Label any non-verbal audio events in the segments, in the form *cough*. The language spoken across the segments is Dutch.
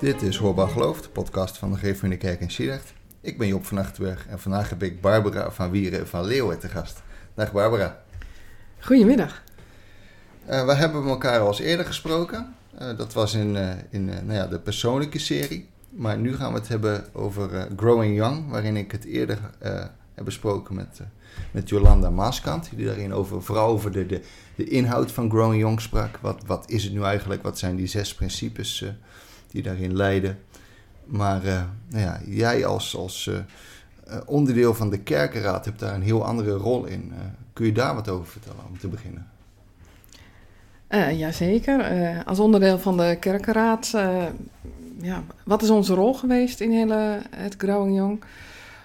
Dit is Hoorbaar Geloof, de podcast van de Geef Kerk in Sierrecht. Ik ben Job van Achterberg en vandaag heb ik Barbara van Wieren van Leeuwen te gast. Dag Barbara. Goedemiddag. Uh, we hebben elkaar al eens eerder gesproken. Uh, dat was in, uh, in nou ja, de persoonlijke serie. Maar nu gaan we het hebben over Growing Young, waarin ik het eerder heb besproken met, met Jolanda Maaskant. Die daarin over, vooral over de, de, de inhoud van Growing Young sprak. Wat, wat is het nu eigenlijk? Wat zijn die zes principes die daarin leiden? Maar nou ja, jij als, als onderdeel van de kerkenraad hebt daar een heel andere rol in. kun je daar wat over vertellen om te beginnen? Uh, jazeker. Als onderdeel van de kerkenraad, ja, wat is onze rol geweest in hele, het Growing Young?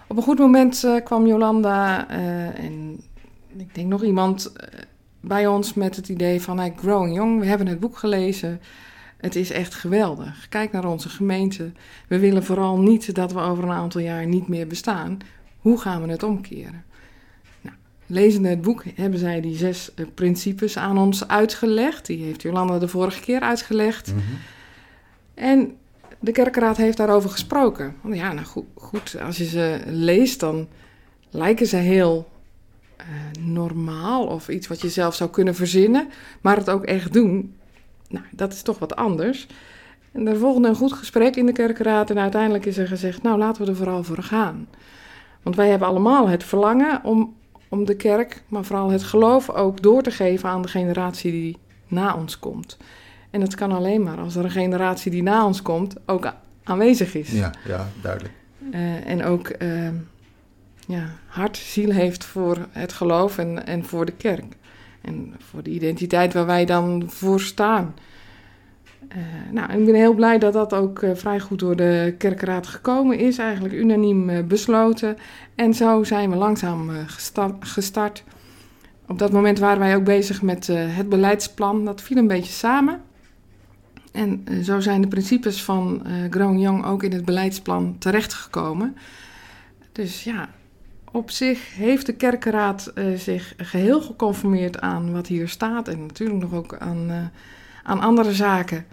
Op een goed moment kwam Jolanda en ik denk nog iemand bij ons met het idee van hey, Growing Young, we hebben het boek gelezen. Het is echt geweldig. Kijk naar onze gemeente. We willen vooral niet dat we over een aantal jaar niet meer bestaan. Hoe gaan we het omkeren? Lezende het boek hebben zij die zes uh, principes aan ons uitgelegd. Die heeft Jolanda de vorige keer uitgelegd. Mm -hmm. En de kerkraad heeft daarover gesproken. Want ja, nou goed, goed, als je ze leest, dan lijken ze heel uh, normaal of iets wat je zelf zou kunnen verzinnen. Maar het ook echt doen, nou, dat is toch wat anders. En er volgde een goed gesprek in de kerkraad en uiteindelijk is er gezegd, nou laten we er vooral voor gaan. Want wij hebben allemaal het verlangen om om de kerk, maar vooral het geloof ook door te geven aan de generatie die na ons komt. En dat kan alleen maar als er een generatie die na ons komt ook aanwezig is. Ja, ja duidelijk. Uh, en ook uh, ja, hart, ziel heeft voor het geloof en, en voor de kerk. En voor de identiteit waar wij dan voor staan. Uh, nou, ik ben heel blij dat dat ook uh, vrij goed door de kerkraad gekomen is, eigenlijk unaniem uh, besloten. En zo zijn we langzaam gestart. Op dat moment waren wij ook bezig met het beleidsplan. Dat viel een beetje samen. En zo zijn de principes van Growing Young ook in het beleidsplan terechtgekomen. Dus ja, op zich heeft de kerkraad zich geheel geconformeerd aan wat hier staat. En natuurlijk nog ook aan aan andere zaken.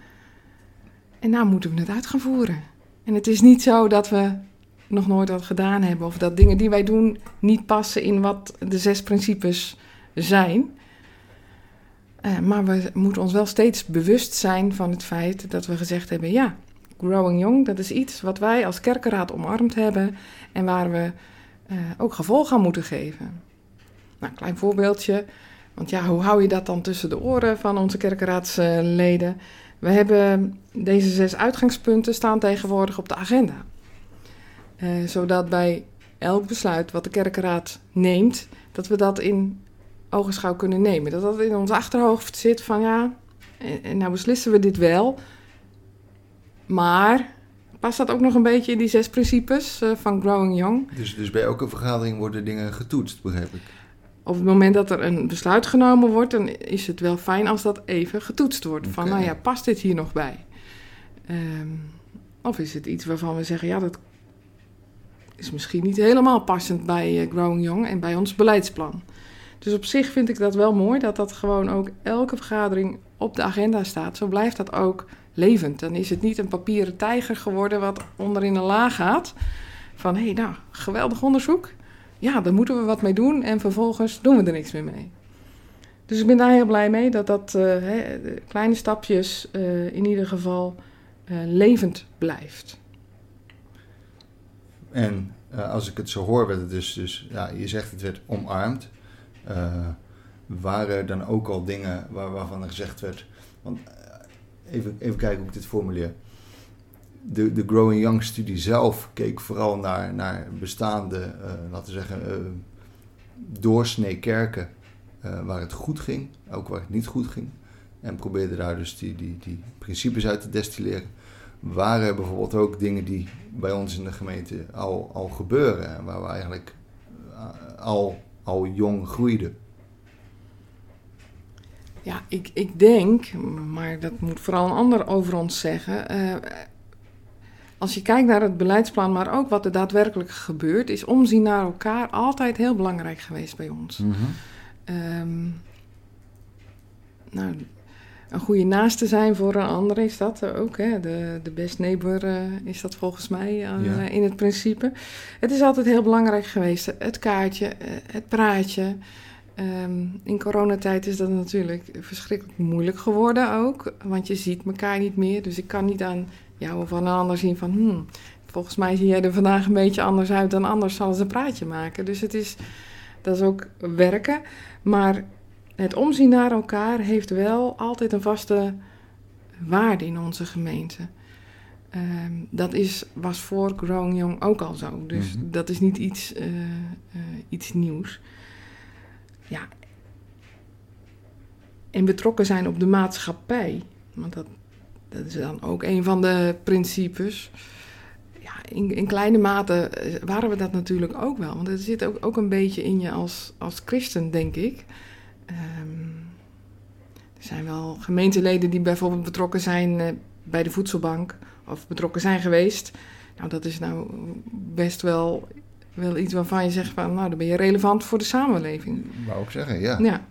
En nou moeten we het uit gaan voeren. En het is niet zo dat we nog nooit wat gedaan hebben of dat dingen die wij doen niet passen in wat de zes principes zijn. Uh, maar we moeten ons wel steeds bewust zijn van het feit dat we gezegd hebben: ja, Growing Young, dat is iets wat wij als kerkenraad omarmd hebben en waar we uh, ook gevolg aan moeten geven. Nou, een klein voorbeeldje. Want ja, hoe hou je dat dan tussen de oren van onze kerkenraadsleden? We hebben deze zes uitgangspunten staan tegenwoordig op de agenda. Uh, zodat bij elk besluit wat de kerkenraad neemt, dat we dat in ogenschouw kunnen nemen. Dat dat in ons achterhoofd zit van ja, nou beslissen we dit wel. Maar past dat ook nog een beetje in die zes principes uh, van Growing Young? Dus, dus bij elke vergadering worden dingen getoetst, begrijp ik? op het moment dat er een besluit genomen wordt, dan is het wel fijn als dat even getoetst wordt. Van, nou ja, past dit hier nog bij? Um, of is het iets waarvan we zeggen, ja, dat is misschien niet helemaal passend bij uh, Growing Young en bij ons beleidsplan. Dus op zich vind ik dat wel mooi dat dat gewoon ook elke vergadering op de agenda staat. Zo blijft dat ook levend. Dan is het niet een papieren tijger geworden wat onderin een laag gaat. Van hé, hey, nou, geweldig onderzoek ja, daar moeten we wat mee doen en vervolgens doen we er niks meer mee. Dus ik ben daar heel blij mee dat dat hè, kleine stapjes uh, in ieder geval uh, levend blijft. En als ik het zo hoor, werd het dus, dus ja, je zegt het werd omarmd. Waren er dan ook al dingen waar, waarvan er gezegd werd, want even, even kijken hoe ik dit formuleer de, de Growing Young studie zelf keek vooral naar, naar bestaande, uh, laten we zeggen, uh, doorsnee kerken waar het goed ging, ook waar het niet goed ging. En probeerde daar dus die, die, die principes uit te destilleren. Waren bijvoorbeeld ook dingen die bij ons in de gemeente al, al gebeuren en waar we eigenlijk al, al jong groeiden. Ja, ik, ik denk, maar dat moet vooral een ander over ons zeggen als je kijkt naar het beleidsplan, maar ook wat er daadwerkelijk gebeurt, is omzien naar elkaar altijd heel belangrijk geweest bij ons. Mm -hmm. um, nou, een goede naaste zijn voor een ander is dat ook. Hè? De, de best neighbor uh, is dat volgens mij uh, ja. in het principe. Het is altijd heel belangrijk geweest. Het kaartje, uh, het praatje. Um, in coronatijd is dat natuurlijk verschrikkelijk moeilijk geworden ook. Want je ziet elkaar niet meer. Dus ik kan niet aan jou of aan een ander zien van... Hmm, volgens mij zie jij er vandaag een beetje anders uit dan anders zal ze een praatje maken. Dus het is, dat is ook werken. Maar het omzien naar elkaar heeft wel altijd een vaste waarde in onze gemeente. Um, dat is, was voor Growing Young ook al zo. Dus mm-hmm. dat is niet iets, uh, uh, iets nieuws. Ja. En betrokken zijn op de maatschappij. Want dat, dat is dan ook een van de principes. Ja, in, in kleine mate waren we dat natuurlijk ook wel. Want het zit ook, ook een beetje in je als, als christen, denk ik. Um, er zijn wel gemeenteleden die bijvoorbeeld betrokken zijn uh, bij de voedselbank of betrokken zijn geweest. Nou, dat is nou best wel, wel iets waarvan je zegt van, nou, dan ben je relevant voor de samenleving. Wou ik zeggen, ja. Ja.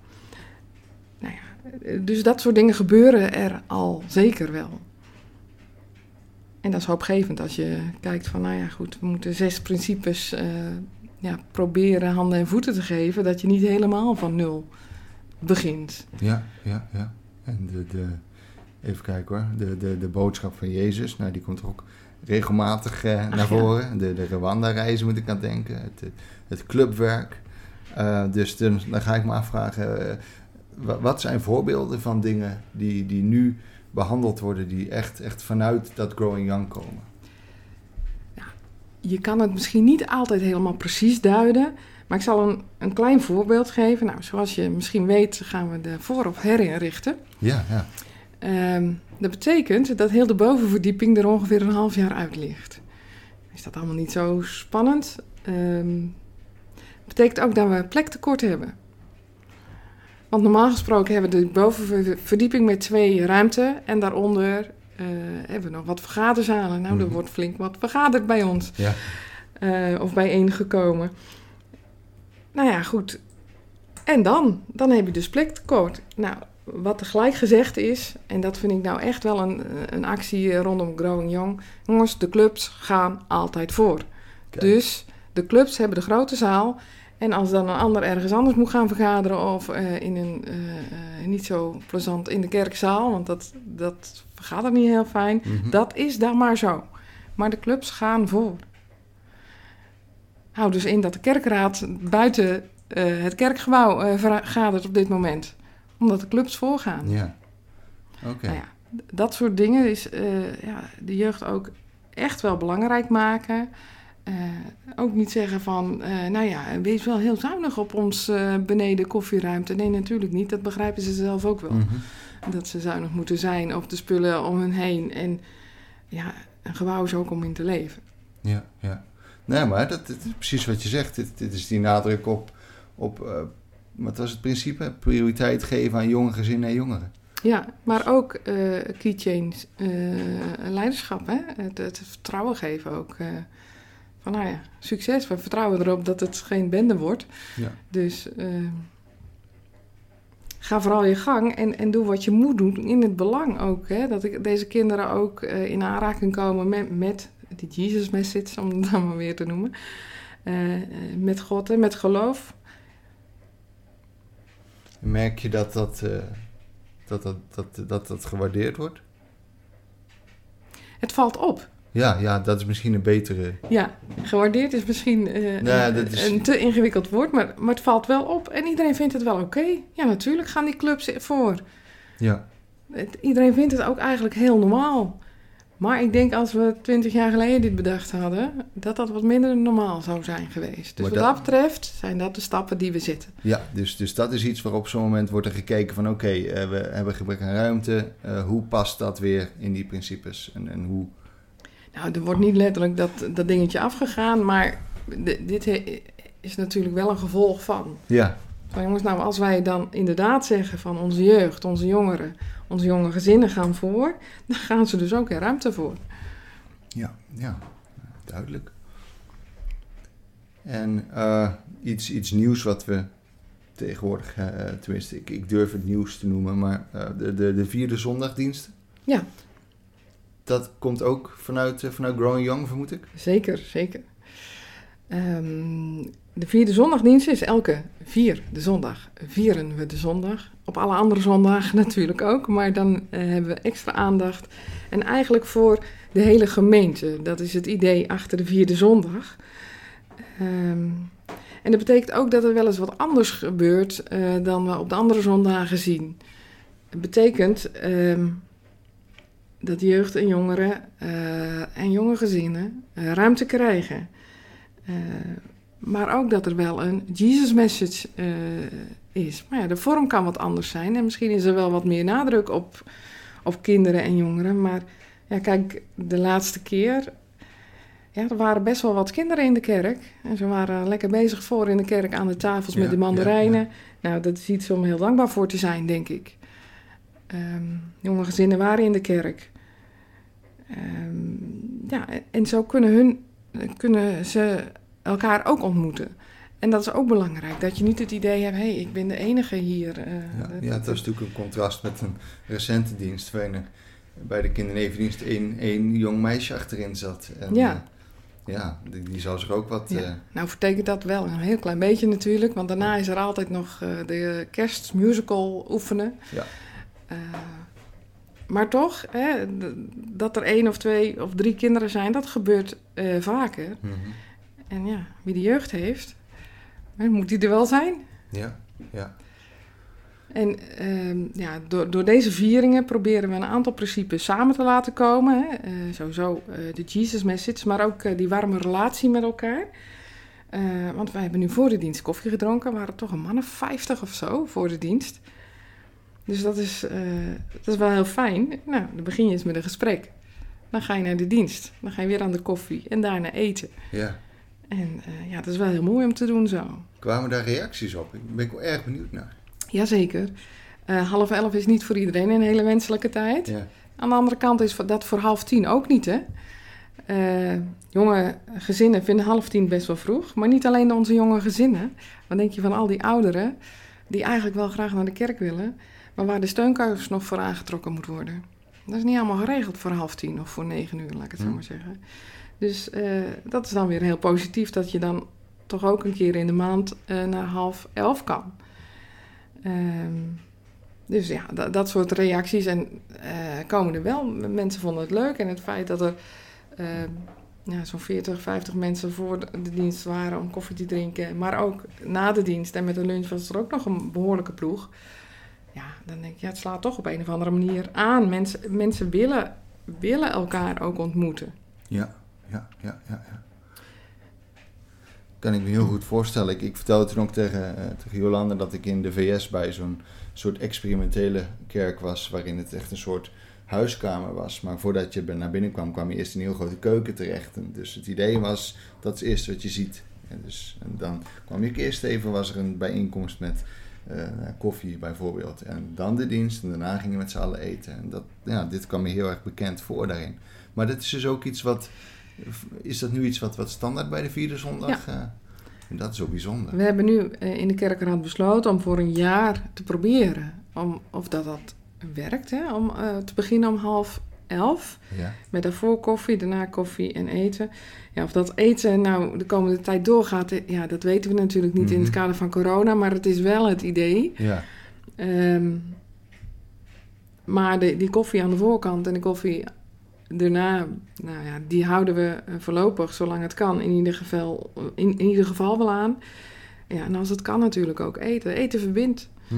Nou ja, dus dat soort dingen gebeuren er al zeker wel. En dat is hoopgevend als je kijkt van, nou ja, goed, we moeten zes principes uh, ja, proberen handen en voeten te geven, dat je niet helemaal van nul begint. Ja, ja, ja. En de, de, even kijken hoor, de, de, de boodschap van Jezus, nou, die komt er ook regelmatig uh, naar voren. De, de Rwanda-reizen moet ik aan denken, het, het clubwerk. Uh, dus dan, dan, ga ik me afvragen, uh, wat zijn voorbeelden van dingen die, die nu behandeld worden, die echt, echt vanuit dat Growing Young komen? Ja, je kan het misschien niet altijd helemaal precies duiden, maar ik zal een, een klein voorbeeld geven. Nou, zoals je misschien weet, gaan we de voorop herinrichten. Ja, ja. Um, dat betekent dat heel de bovenverdieping er ongeveer een half jaar uit ligt. Is dat allemaal niet zo spannend? Um, betekent ook dat we plektekort hebben. Want normaal gesproken hebben we de bovenverdieping met twee ruimten en daaronder uh, hebben we nog wat vergaderzalen. Nou, mm -hmm. er wordt flink wat vergaderd bij ons. Ja. Uh, of bijeengekomen. Nou ja, goed. En dan? Dan heb je dus plektekort. Nou, wat tegelijk gezegd is, en dat vind ik nou echt wel een, een actie rondom Growing Young. Jongens, de clubs gaan altijd voor. Dus de clubs hebben de grote zaal. En als dan een ander ergens anders moet gaan vergaderen of uh, in een uh, uh, niet zo plezant in de kerkzaal, want dat, dat gaat er niet heel fijn, mm -hmm. dat is dan maar zo. Maar de clubs gaan voor. Hou dus in dat de kerkraad buiten het kerkgebouw vergadert op dit moment omdat de clubs voorgaan. Ja. Oké. Okay. Nou ja, dat soort dingen is uh, ja, de jeugd ook echt wel belangrijk maken. Uh, ook niet zeggen van, uh, nou ja, wees wel heel zuinig op ons beneden koffieruimte. Nee, natuurlijk niet. Dat begrijpen ze zelf ook wel. Mm -hmm. Dat ze zuinig moeten zijn op de spullen om hen heen. En ja, een gebouw is ook om in te leven. Ja, ja. Nee, maar dat, dat is precies wat je zegt. Dit, dit is die nadruk op, op wat was het principe? Prioriteit geven aan jonge gezinnen en jongeren. Ja, maar ook uh, keychain uh, leiderschap, hè? Het, het, vertrouwen geven ook. Uh, van nou ja, succes. We vertrouwen erop dat het geen bende wordt. Ja. Dus ga vooral je gang en, en doe wat je moet doen in het belang ook. Hè? Dat ik, deze kinderen ook in aanraking komen met, met die Jesus message, om het dan maar weer te noemen. met God en met geloof. Merk je dat dat, uh, dat, dat, dat, dat, dat gewaardeerd wordt? Het valt op. Ja, ja, dat is misschien een betere. Ja, gewaardeerd is misschien uh, dat is... een te ingewikkeld woord, maar, maar het valt wel op en iedereen vindt het wel oké. Okay. Ja, natuurlijk gaan die clubs voor. Ja. Het, iedereen vindt het ook eigenlijk heel normaal. Maar ik denk als we twintig jaar geleden dit bedacht hadden, dat dat wat minder normaal zou zijn geweest. Dus maar wat dat, dat, betreft zijn dat de stappen die we zetten. Ja, dus, dus dat is iets waarop op zo'n moment wordt er gekeken van oké, okay, uh, we hebben gebrek aan ruimte. Uh, hoe past dat weer in die principes en, en hoe... Nou, er wordt niet letterlijk dat, dat dingetje afgegaan, maar dit is natuurlijk wel een gevolg van. Ja. Van jongens, nou als wij dan inderdaad zeggen van onze jeugd, onze jongeren onze jonge gezinnen gaan voor, *laughs* dan gaan ze dus ook er ruimte voor. Ja, ja, duidelijk. En uh, iets, iets nieuws wat we tegenwoordig, uh, tenminste, ik, ik, durf het nieuws te noemen, maar uh, de, de, de vierde zondagdienst. Ja. Dat komt ook vanuit, vanuit Growing Young, vermoed ik? Zeker, zeker. Um, de vierde zondagdienst is elke vier de zondag. Vieren we de zondag. Op alle andere zondagen *laughs* natuurlijk ook, maar dan uh, hebben we extra aandacht. En eigenlijk voor de hele gemeente. Dat is het idee achter de vierde zondag. Um, en dat betekent ook dat er wel eens wat anders gebeurt uh, dan we op de andere zondagen zien. Het betekent um, dat jeugd en jongeren uh, en jonge gezinnen ruimte krijgen. Maar ook dat er wel een Jesus message is. Maar ja, de vorm kan wat anders zijn. En misschien is er wel wat meer nadruk op, op kinderen en jongeren. Maar ja, kijk, de laatste keer ja, er waren best wel wat kinderen in de kerk. En ze waren lekker bezig voor in de kerk aan de tafels met de mandarijnen. Nou, dat is iets om heel dankbaar voor te zijn, denk ik. Um, jonge gezinnen waren in de kerk. Um, ja, en zo kunnen, hun, kunnen ze elkaar ook ontmoeten. En dat is ook belangrijk, dat je niet het idee hebt, hé, hey, ik ben de enige hier. Uh, ja, dat, ja, dat is natuurlijk een contrast met een recente dienst, waarin er bij de kindernevendienst één, één jong meisje achterin zat. En, ja. Uh, ja, die, die zou zich ook wat... Ja. Uh... Nou vertekent dat wel een heel klein beetje natuurlijk, want daarna is er altijd nog de kerstmusical oefenen. Ja. Maar toch, hè, dat er één of twee of drie kinderen zijn, dat gebeurt vaker. Mm -hmm. En ja, wie de jeugd heeft, moet die er wel zijn. Ja, ja. En uh, ja, door, door deze vieringen proberen we een aantal principes samen te laten komen. Hè. Uh, sowieso uh, de Jesus message, maar ook uh, die warme relatie met elkaar. want wij hebben nu voor de dienst koffie gedronken. Waren toch een man of vijftig of zo voor de dienst. Dus dat is, dat is wel heel fijn. Nou, dan begin je eens met een gesprek. Dan ga je naar de dienst. Dan ga je weer aan de koffie en daarna eten. Ja. En ja, dat is wel heel mooi om te doen zo. Kwamen daar reacties op? Ik ben ik wel erg benieuwd naar. Jazeker. Uh, half elf is niet voor iedereen een hele wenselijke tijd. Ja. Aan de andere kant is dat voor half tien ook niet, hè. Uh, jonge gezinnen vinden half tien best wel vroeg. Maar niet alleen onze jonge gezinnen. Wat denk je van al die ouderen... die eigenlijk wel graag naar de kerk willen... maar waar de steunkous nog voor aangetrokken moet worden. Dat is niet allemaal geregeld voor half tien of voor negen uur, laat ik het Hm. zo maar zeggen. Dus uh, dat is dan weer heel positief... dat je dan toch ook een keer in de maand naar half elf kan... Um, dus ja, dat, soort reacties en, uh, komen er wel. Mensen vonden het leuk en het feit dat er uh, ja, zo'n 40, 50 mensen voor de dienst waren om koffie te drinken, maar ook na de dienst en met de lunch was er ook nog een behoorlijke ploeg. Ja, dan denk ik, ja, het slaat toch op een of andere manier aan. Mensen, mensen willen, willen elkaar ook ontmoeten. Ja, ja, ja, ja. ja kan ik me heel goed voorstellen. Ik, vertelde toen ook tegen, uh, tegen Jolanda dat ik in de VS bij zo'n soort experimentele kerk was, waarin het echt een soort huiskamer was. Maar voordat je naar binnen kwam, kwam je eerst in een heel grote keuken terecht. Dus het idee was, dat is eerst wat je ziet. En, dus, en dan kwam ik eerst even, was er een bijeenkomst met uh, koffie bijvoorbeeld. En dan de dienst en daarna gingen we met z'n allen eten. En dat, ja, dit kwam me heel erg bekend voor daarin. Maar dit is dus ook iets wat is dat nu iets wat, wat standaard bij de vierde zondag? Ja. Uh, dat is zo bijzonder. We hebben nu uh, in de kerkraad besloten om voor een jaar te proberen om, of dat dat werkt. Hè? Om uh, te beginnen om half elf. Ja. Met daarvoor koffie, daarna koffie en eten. Ja, of dat eten nou de komende tijd doorgaat, ja, dat weten we natuurlijk niet mm -hmm. in het kader van corona. Maar het is wel het idee. Ja. Um, maar de, die koffie aan de voorkant en de koffie daarna, nou ja, die houden we voorlopig, zolang het kan, in ieder geval, in, in ieder geval wel aan. Ja, en als het kan natuurlijk ook eten. Eten verbindt. Hm.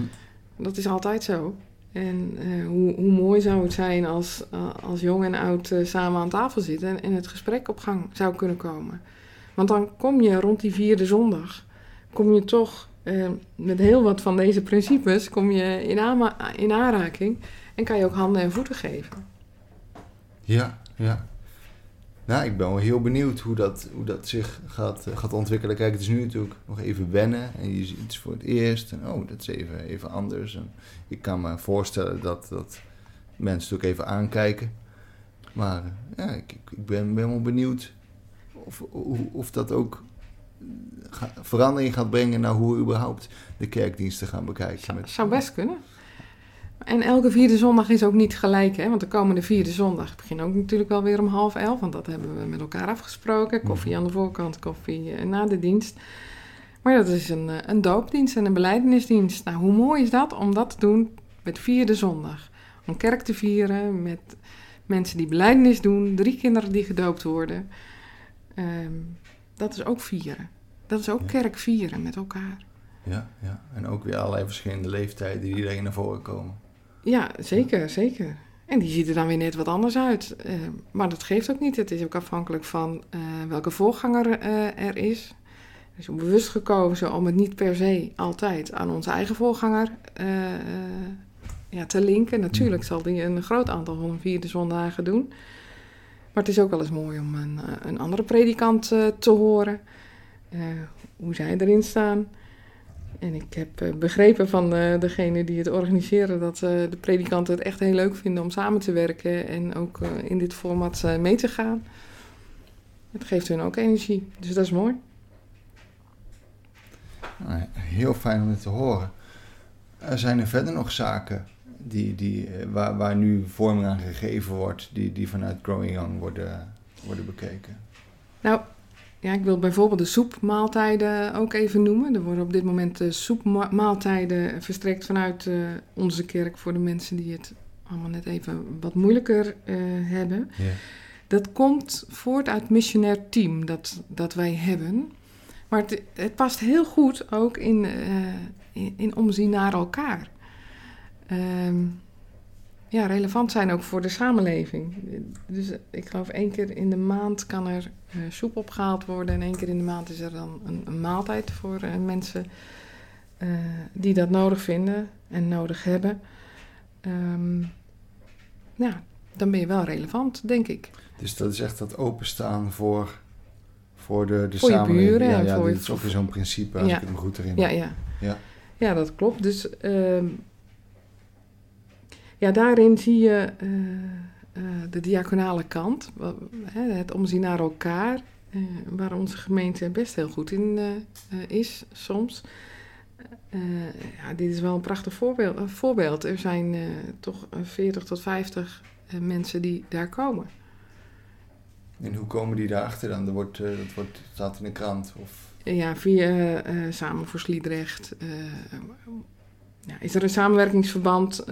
Dat is altijd zo. En uh, hoe, hoe mooi zou het zijn als, uh, als jong en oud uh, samen aan tafel zitten en, en het gesprek op gang zou kunnen komen. Want dan kom je rond die vierde zondag, kom je toch met heel wat van deze principes kom je in, in aanraking en kan je ook handen en voeten geven. Ja, ja. Nou, ik ben wel heel benieuwd hoe dat, hoe dat zich gaat, uh, gaat ontwikkelen. Kijk, het is nu natuurlijk nog even wennen en je ziet iets voor het eerst. En oh, dat is even, even anders. En ik kan me voorstellen dat, dat mensen het ook even aankijken. Maar ja, ik, ik ben, ben wel benieuwd of, of, dat ook ga- verandering gaat brengen naar hoe we überhaupt de kerkdiensten gaan bekijken. Zou, zou best kunnen. En elke vierde zondag is ook niet gelijk, hè? Want de komende vierde zondag begint ook natuurlijk wel weer om half elf. Want dat hebben we met elkaar afgesproken. Koffie aan de voorkant, koffie eh, na de dienst. Maar dat is een, eh, een doopdienst en een beleidenisdienst. Nou, hoe mooi is dat om dat te doen met vierde zondag? Om kerk te vieren met mensen die beleidenis doen, drie kinderen die gedoopt worden. Ehm, dat is ook vieren. Dat is ook Ja. kerk vieren met elkaar. Ja, ja, en ook weer allerlei verschillende leeftijden die daarin naar voren komen. Ja, zeker, zeker. En die ziet er dan weer net wat anders uit. Eh, maar dat geeft ook niet. Het is ook afhankelijk van eh, welke voorganger eh, er is. Er is bewust gekozen om het niet per se altijd aan onze eigen voorganger ja, te linken. Natuurlijk zal die een groot aantal van de vierde zondagen doen. Maar het is ook wel eens mooi om een, een andere predikant te horen. hoe zij erin staan. En ik heb eh, begrepen van eh, degene die het organiseren dat eh, de predikanten het echt heel leuk vinden om samen te werken en ook in dit format mee te gaan. Het geeft hun ook energie, dus dat is mooi. Nou, heel fijn om dit te horen. Er zijn er verder nog zaken die, die, waar, waar nu vorming aan gegeven wordt, die, die vanuit Growing Young worden, worden bekeken. Nou, ja, ik wil bijvoorbeeld de soepmaaltijden ook even noemen. Er worden op dit moment eh, soepmaaltijden verstrekt vanuit eh, onze kerk voor de mensen die het allemaal net even wat moeilijker eh, hebben. Ja. Dat komt voort uit het missionair team dat, dat wij hebben. Maar het, het past heel goed ook in, in, in omzien naar elkaar. Ehm, ja, relevant zijn ook voor de samenleving. Dus ik geloof één keer in de maand kan er eh, soep opgehaald worden. En één keer in de maand is er dan een, een maaltijd voor eh, mensen eh, die dat nodig vinden en nodig hebben. Ehm, ja, dan ben je wel relevant, denk ik. Dus dat is echt dat openstaan voor, voor de, de Voor je samenleving. buren ja, ja, voor je- dit is ook weer zo'n principe, als Ja. ik het me goed herinner. Ja, ja. Ja. Ja, dat klopt. Dus ehm, ja, daarin zie je eh, eh, de diaconale kant, het omzien naar elkaar, eh, waar onze gemeente best heel goed in is soms. Ja, dit is wel een prachtig voorbeeld. voorbeeld. Er zijn toch eh, 40 tot 50 eh, mensen die daar komen. En hoe komen die daarachter dan? Dat, wordt, dat wordt, staat in de krant. Of... Ja, via Samen voor Sliedrecht ja, is er een samenwerkingsverband. eh,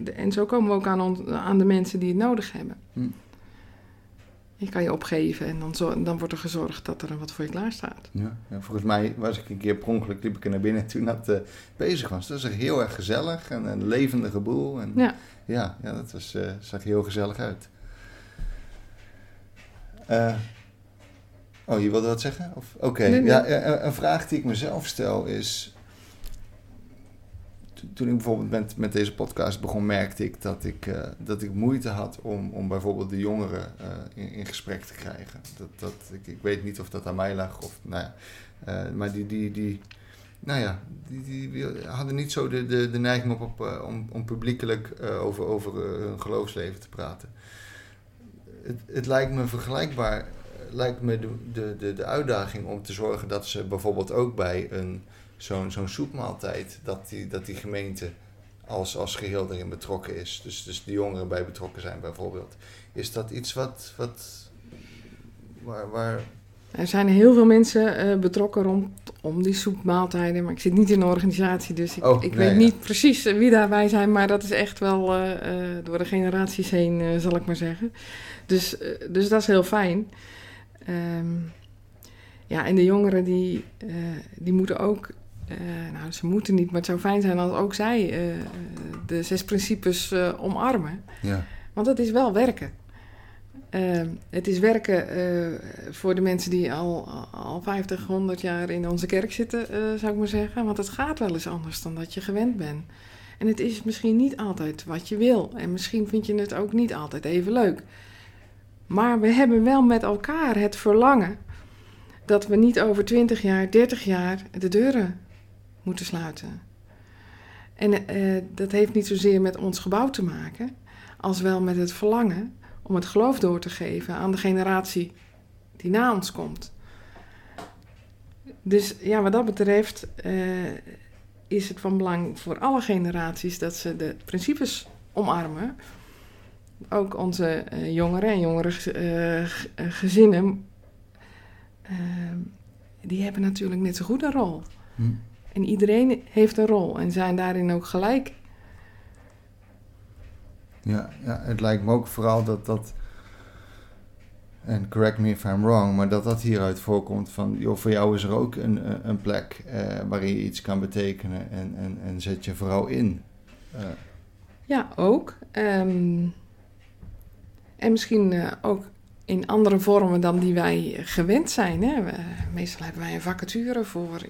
de- en zo komen we ook aan, on- aan de mensen die het nodig hebben. Hm. Je kan je opgeven en dan, zo, dan wordt er gezorgd dat er wat voor je klaar staat. Ja, ja, volgens mij was ik een keer per ongeluk, liep ik er naar binnen toen dat eh, bezig was. Dat was echt heel erg gezellig en een levendige boel. En, Ja. ja, ja, dat was, eh, zag heel gezellig uit. Oh, je wilde wat zeggen? Oké, Nee, nee. ja, een vraag die ik mezelf stel is... to- Toen ik bijvoorbeeld met, met deze podcast begon, merkte ik dat ik, eh, dat ik moeite had om, om bijvoorbeeld de jongeren eh, in, in gesprek te krijgen. Dat, dat, ik, ik weet niet of dat aan mij lag of, nou ja, eh, maar die, die, die, nou ja, die, die hadden niet zo de, de, de neiging op, op, om, om publiekelijk over, over hun geloofsleven te praten. Het, het lijkt me vergelijkbaar, lijkt me de, de, de, de uitdaging om te zorgen dat ze bijvoorbeeld ook bij een, zo'n, zo'n soepmaaltijd, dat die, dat die gemeente als, als geheel erin betrokken is. Dus, dus de jongeren bij betrokken zijn bijvoorbeeld. Is dat iets wat, wat waar, waar Er zijn heel veel mensen eh, betrokken rond, om die soepmaaltijden. Maar ik zit niet in een organisatie, dus ik, Oh, ik nee, weet ja. niet precies wie daarbij zijn. Maar dat is echt wel eh, eh, door de generaties heen, zal ik maar zeggen. Dus, dus dat is heel fijn. Ehm, ja, en de jongeren die, die moeten ook... eh, nou, ze moeten niet, maar het zou fijn zijn als ook zij eh, de zes principes eh, omarmen. ja, Want het is wel werken. Ehm, het is werken voor de mensen die al, al 50, 100 jaar in onze kerk zitten, zou ik maar zeggen. Want het gaat wel eens anders dan dat je gewend bent. En het is misschien niet altijd wat je wil. En misschien vind je het ook niet altijd even leuk. Maar we hebben wel met elkaar het verlangen dat we niet over 20 jaar, 30 jaar de deuren moeten sluiten. En eh, dat heeft niet zozeer met ons gebouw te maken, als wel met het verlangen om het geloof door te geven aan de generatie die na ons komt. Dus ja, wat dat betreft eh, is het van belang voor alle generaties dat ze de principes omarmen. Ook onze eh, jongeren en jongere gezinnen, die hebben natuurlijk net zo goed een rol. Hm. En iedereen heeft een rol en zijn daarin ook gelijk. Ja, ja, het lijkt me ook vooral dat dat, en correct me if I'm wrong, maar dat dat hieruit voorkomt van, joh, voor jou is er ook een, een- een plek eh, waarin je iets kan betekenen en, en, en zet je vooral in. Eh, Ja, ook. Ehm, en misschien eh, ook in andere vormen dan die wij gewend zijn. Hè? We- meestal hebben wij een vacature voor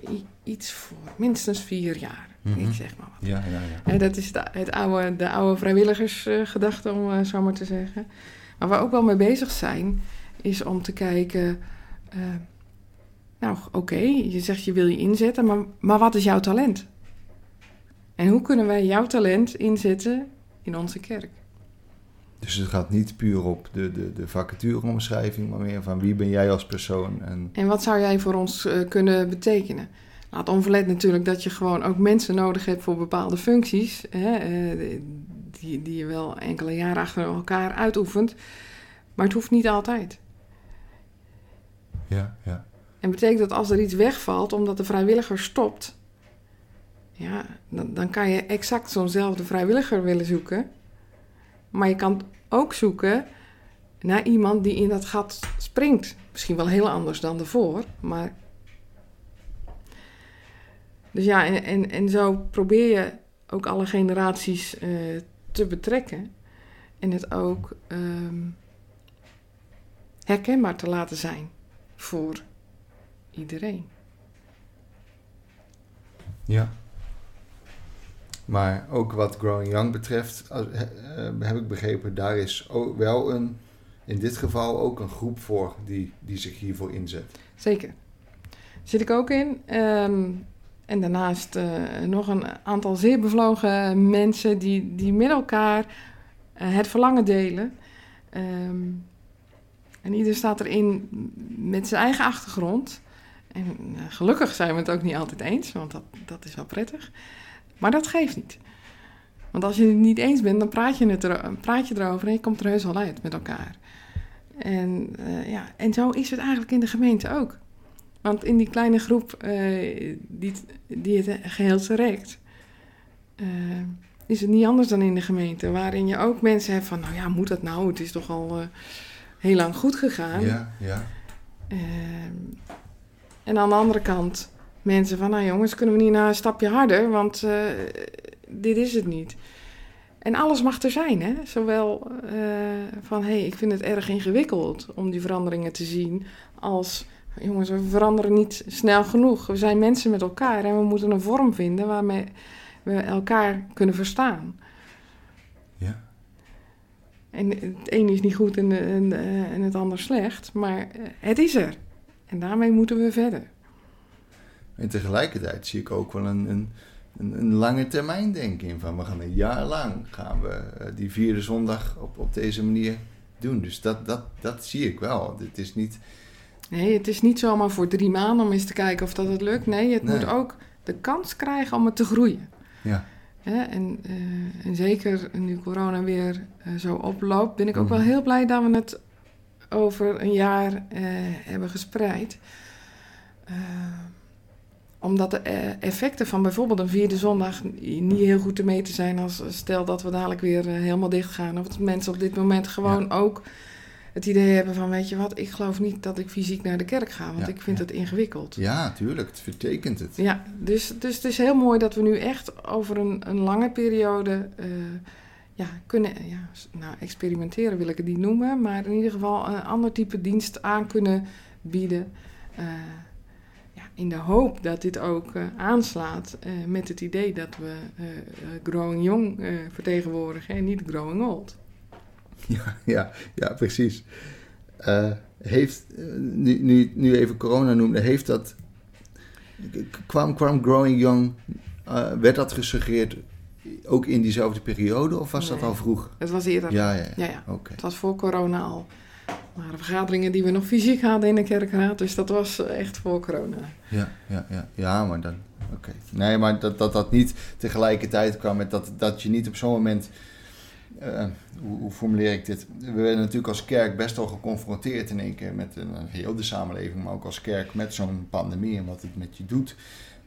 iets voor minstens vier jaar. Mhm. Ik zeg maar wat. ja, ja, ja. Hè, dat is de, het oude, de oude vrijwilligersgedachte, om eh, zo maar te zeggen. Maar waar we ook wel mee bezig zijn, is om te kijken... eh, nou, oké, je zegt je wil je inzetten, maar, maar wat is jouw talent? En hoe kunnen wij jouw talent inzetten in onze kerk? Dus het gaat niet puur op de, de, de vacatureomschrijving, maar meer van wie ben jij als persoon. En, En wat zou jij voor ons eh, kunnen betekenen? Laat onverlet natuurlijk dat je gewoon ook mensen nodig hebt voor bepaalde functies, hè, eh, die, die je wel enkele jaren achter elkaar uitoefent. Maar het hoeft niet altijd. ja, ja. En betekent dat als er iets wegvalt omdat de vrijwilliger stopt, ja, dan, dan kan je exact zo'nzelfde vrijwilliger willen zoeken. Maar je kan ook zoeken naar iemand die in dat gat springt. Misschien wel heel anders dan ervoor, maar. Dus ja, en, en, en zo probeer je ook alle generaties eh, te betrekken. En het ook ehm, herkenbaar te laten zijn voor iedereen. Ja. Maar ook wat Growing Young betreft, eh, heb ik begrepen, daar is wel een, in dit geval ook een groep voor die, die zich hiervoor inzet. Zeker. Zit ik ook in. Ehm, en daarnaast eh, nog een aantal zeer bevlogen mensen die, die met elkaar eh, het verlangen delen. Ehm, en ieder staat erin met zijn eigen achtergrond. En gelukkig zijn we het ook niet altijd eens, want dat, dat is wel prettig. Maar dat geeft niet. Want als je het niet eens bent, dan praat je, het er, praat je erover en je komt er heus wel uit met elkaar. En, eh, ja, en zo is het eigenlijk in de gemeente ook. Want in die kleine groep eh, die, die het geheel trekt, eh, is het niet anders dan in de gemeente. Waarin je ook mensen hebt van, nou ja, moet dat nou? Het is toch al heel lang goed gegaan. Ja, ja. En aan de andere kant mensen van, nou jongens, kunnen we niet naar een stapje harder, want eh, dit is het niet. En alles mag er zijn, hè? Zowel eh, van, hé, hey, ik vind het erg ingewikkeld om die veranderingen te zien, als, jongens, we veranderen niet snel genoeg. We zijn mensen met elkaar en we moeten een vorm vinden waarmee we elkaar kunnen verstaan. Ja. En het een is niet goed en, en, eh, en het ander slecht, maar eh, het is er. En daarmee moeten we verder. En tegelijkertijd zie ik ook wel een, een, een, een lange termijn denken in van we gaan een jaar lang gaan we eh, die vierde zondag op, op deze manier doen. Dus dat, dat, dat zie ik wel. Het is niet. Nee, het is niet zomaar voor drie maanden om eens te kijken of dat het lukt. Nee, het Nee. moet ook de kans krijgen om het te groeien. Ja, en, eh, en zeker nu corona weer eh, zo oploopt, ben ik ook Mhm. wel heel blij dat we het over een jaar hebben gespreid. Omdat de eh, effecten van bijvoorbeeld een vierde zondag niet heel goed te meten zijn als stel dat we dadelijk weer eh, helemaal dicht gaan. Of dat mensen op dit moment gewoon ook het idee hebben van weet je wat, ik geloof niet dat ik fysiek naar de kerk ga, want Ja, ik vind ja. het ingewikkeld. ja tuurlijk. Het vertekent het. Ja, dus, dus het is heel mooi dat we nu echt over een, een lange periode eh, ja, kunnen ja, nou, experimenteren, wil ik het niet noemen, maar in ieder geval een ander type dienst aan kunnen bieden. In de hoop dat dit ook eh, aanslaat eh, met het idee dat we eh, growing young vertegenwoordigen en niet growing old. *laughs* Ja, ja, ja precies. Heeft, nu, nu, nu even corona noemde, heeft dat. kwam, kwam Growing Young. werd dat gesuggereerd ook in diezelfde periode of was dat al vroeg? Het was eerder. Ja, ja, ja. ja. Het was voor corona al. Waren vergaderingen die we nog fysiek hadden in de kerkraad. Dus dat was echt voor corona. Ja, ja, ja. ja maar dan... Oké. Nee, maar dat, dat dat niet tegelijkertijd kwam met dat, dat je niet op zo'n moment... eh, hoe, hoe formuleer ik dit? We werden natuurlijk als kerk best wel geconfronteerd in één keer met een, heel de samenleving, maar ook als kerk met zo'n pandemie en wat het met je doet.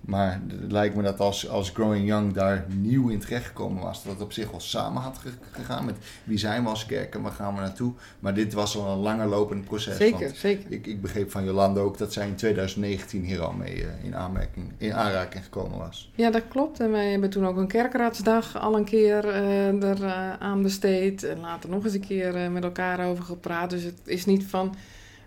Maar het lijkt me dat als, als Growing Young daar nieuw in terechtgekomen was, dat het op zich wel samen had ge- gegaan met wie zijn we als kerk en waar gaan we naartoe. Maar dit was al een langer lopend proces. Zeker, zeker. ik, ik begreep van Jolande ook dat zij in 2019 hier al mee eh, in, aanmerking, in aanraking gekomen was. Ja, dat klopt. En wij hebben toen ook een kerkraadsdag al een keer eh, er eh, aan besteed. En later nog eens een keer met elkaar over gepraat. Dus het is niet van...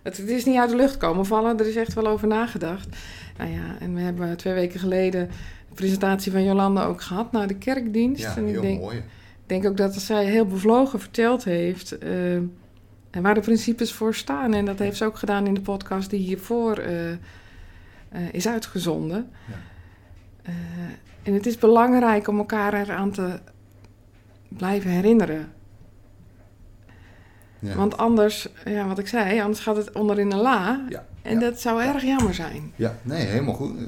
Het, het is niet uit de lucht komen vallen. Er is echt wel over nagedacht. Nou ja, en we hebben twee weken geleden de presentatie van Jolande ook gehad naar de kerkdienst. Ja, en ik heel denk, mooi. ik denk ook dat zij heel bevlogen verteld heeft eh, en waar de principes voor staan. En dat heeft ze ook gedaan in de podcast die hiervoor eh, eh, is uitgezonden. Ja. En het is belangrijk om elkaar eraan te blijven herinneren. Ja. Want anders, ja, wat ik zei, anders gaat het onder in een la. Ja, En dat zou erg jammer zijn. Ja, nee, helemaal goed. Eh,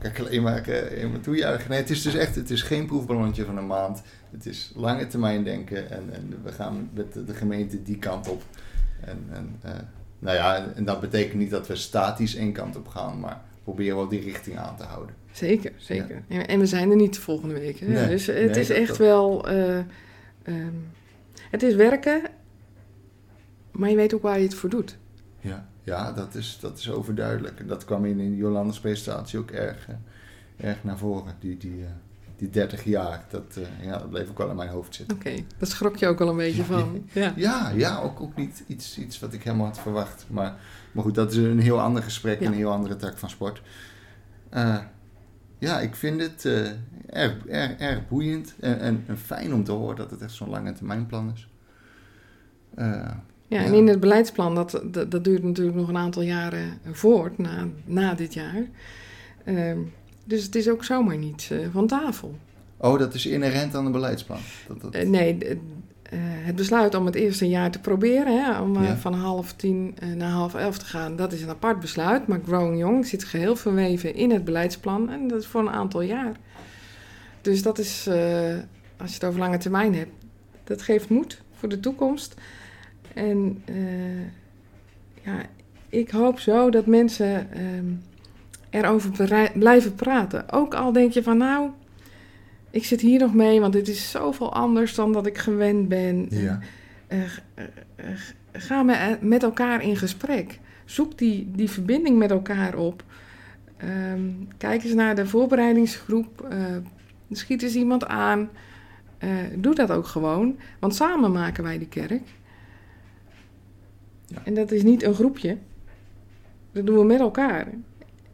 Kijk, alleen maar, eh, alleen maar toejuichen. Nee, het is dus echt, het is geen proefballonnetje van een maand. Het is lange termijn denken en, en we gaan met de, de gemeente die kant op. En, en, eh, nou ja, en dat betekent niet dat we statisch één kant op gaan, maar proberen wel die richting aan te houden. Zeker, zeker. En- En we zijn er niet de volgende week. Hè? Nee, dus het nee, is echt dat- wel... eh, ehm, het is werken, maar je weet ook waar je het voor doet. Ja, ja dat, is, dat is overduidelijk. En dat kwam in, in Jolande's presentatie ook erg, eh, erg naar voren. Die, die, eh, die 30 jaar, dat, eh, ja, dat bleef ook wel in mijn hoofd zitten. Oké, dat schrok je ook wel een beetje van. Ja. *laughs* Ja, ja ook, ook niet iets, iets wat ik helemaal had verwacht. Maar, maar goed, dat is een heel ander gesprek, Ja. een heel andere tak van sport. Ja, ik vind het erg, erg, erg boeiend en, en, en fijn om te horen dat het echt zo'n lange termijnplan is. Eh, Ja, en in het beleidsplan, dat, dat, dat duurt natuurlijk nog een aantal jaren voort na, na dit jaar. Ehm, dus het is ook zomaar niet eh, van tafel. oh, dat is inherent aan een beleidsplan. Dat, dat, Eh, nee, eh, het besluit om het eerste jaar te proberen, hè, om Ja. van half tien naar half elf te gaan, dat is een apart besluit. Maar Growing Young zit geheel verweven in het beleidsplan en dat is voor een aantal jaar. Dus dat is, als je het over lange termijn hebt, dat geeft moed voor de toekomst. En eh, ja, ik hoop zo dat mensen ehm, erover blijven praten. Ook al denk je van nou, ik zit hier nog mee, want dit is zoveel anders dan dat ik gewend ben. ja. Eh, eh, ga me- met elkaar in gesprek. Zoek die, die verbinding met elkaar op. Ehm, kijk eens naar de voorbereidingsgroep. Schiet eens iemand aan. Doe dat ook gewoon. Want samen maken wij de kerk. Ja. En dat is niet een groepje. Dat doen we met elkaar.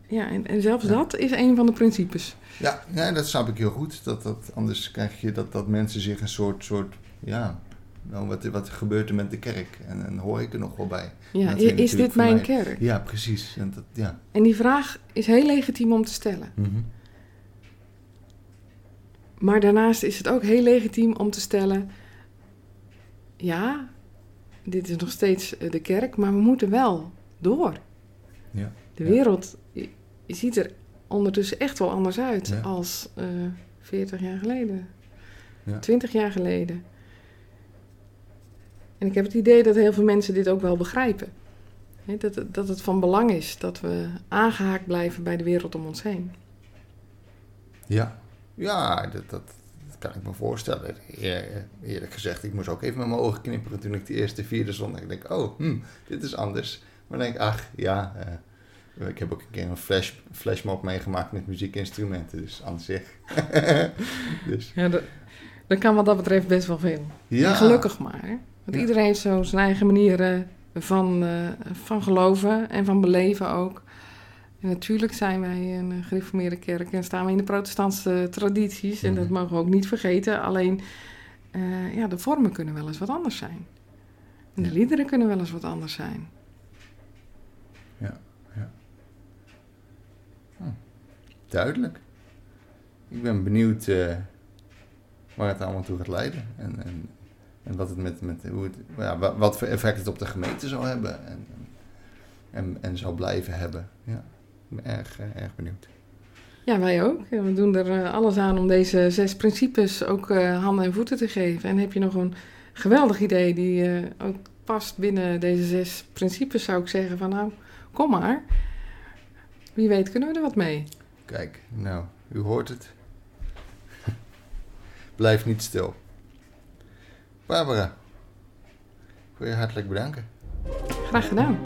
Ja, en, en zelfs Ja. dat is een van de principes. Ja, nee, dat snap ik heel goed. Dat, dat, anders krijg je dat, dat mensen zich een soort, soort ja, nou, wat, wat gebeurt er met de kerk? En dan hoor ik er nog wel bij. Ja, is dit mijn mij- kerk? Ja, precies. En dat, ja. En die vraag is heel legitiem om te stellen. Mhm. Maar daarnaast is het ook heel legitiem om te stellen: ja, dit is nog steeds eh, de kerk, maar we moeten wel door. Ja. De wereld ziet er ondertussen echt wel anders uit Ja. als eh 40 jaar geleden, Ja. 20 jaar geleden. En ik heb het idee dat heel veel mensen dit ook wel begrijpen. Dat, het- dat het van belang is dat we aangehaakt blijven bij de wereld om ons heen. Ja, ja dat, dat kan ik me voorstellen. Eer- eerlijk gezegd, ik moest ook even met mijn ogen knipperen toen ik de eerste vierde zondag. Ik denk, oh, hm, dit is anders. Maar dan denk ik, ach, ja, eh, ik heb ook een keer een flash, flashmob meegemaakt met muziekinstrumenten, dus aan zich. *laughs* dus, Ja, dat, dat kan wat dat betreft best wel veel. ja, En gelukkig maar. hè. Want Ja. iedereen heeft zo zijn eigen manieren van, eh, van geloven en van beleven ook. En natuurlijk zijn wij een gereformeerde kerk en staan we in de protestantse tradities. En dat Mhm. mogen we ook niet vergeten. Alleen, eh, ja, de vormen kunnen wel eens wat anders zijn. En de Ja. liederen kunnen wel eens wat anders zijn. duidelijk. Ik ben benieuwd eh, waar het allemaal toe gaat leiden. En, en En wat, het met, met, hoe het, ja, wa- wat voor effect het op de gemeente zal hebben. En, en, en zal blijven hebben. Ja, ben erg, eh, erg benieuwd. Ja, wij ook. We doen er eh, alles aan om deze zes principes ook eh, handen en voeten te geven. En heb je nog een geweldig idee die ook past binnen deze zes principes, zou ik zeggen van nou, kom maar. Wie weet kunnen we er wat mee. Kijk, nou, u hoort het. *laughs* Blijf niet stil. Barbara, ik wil je hartelijk bedanken. Graag gedaan.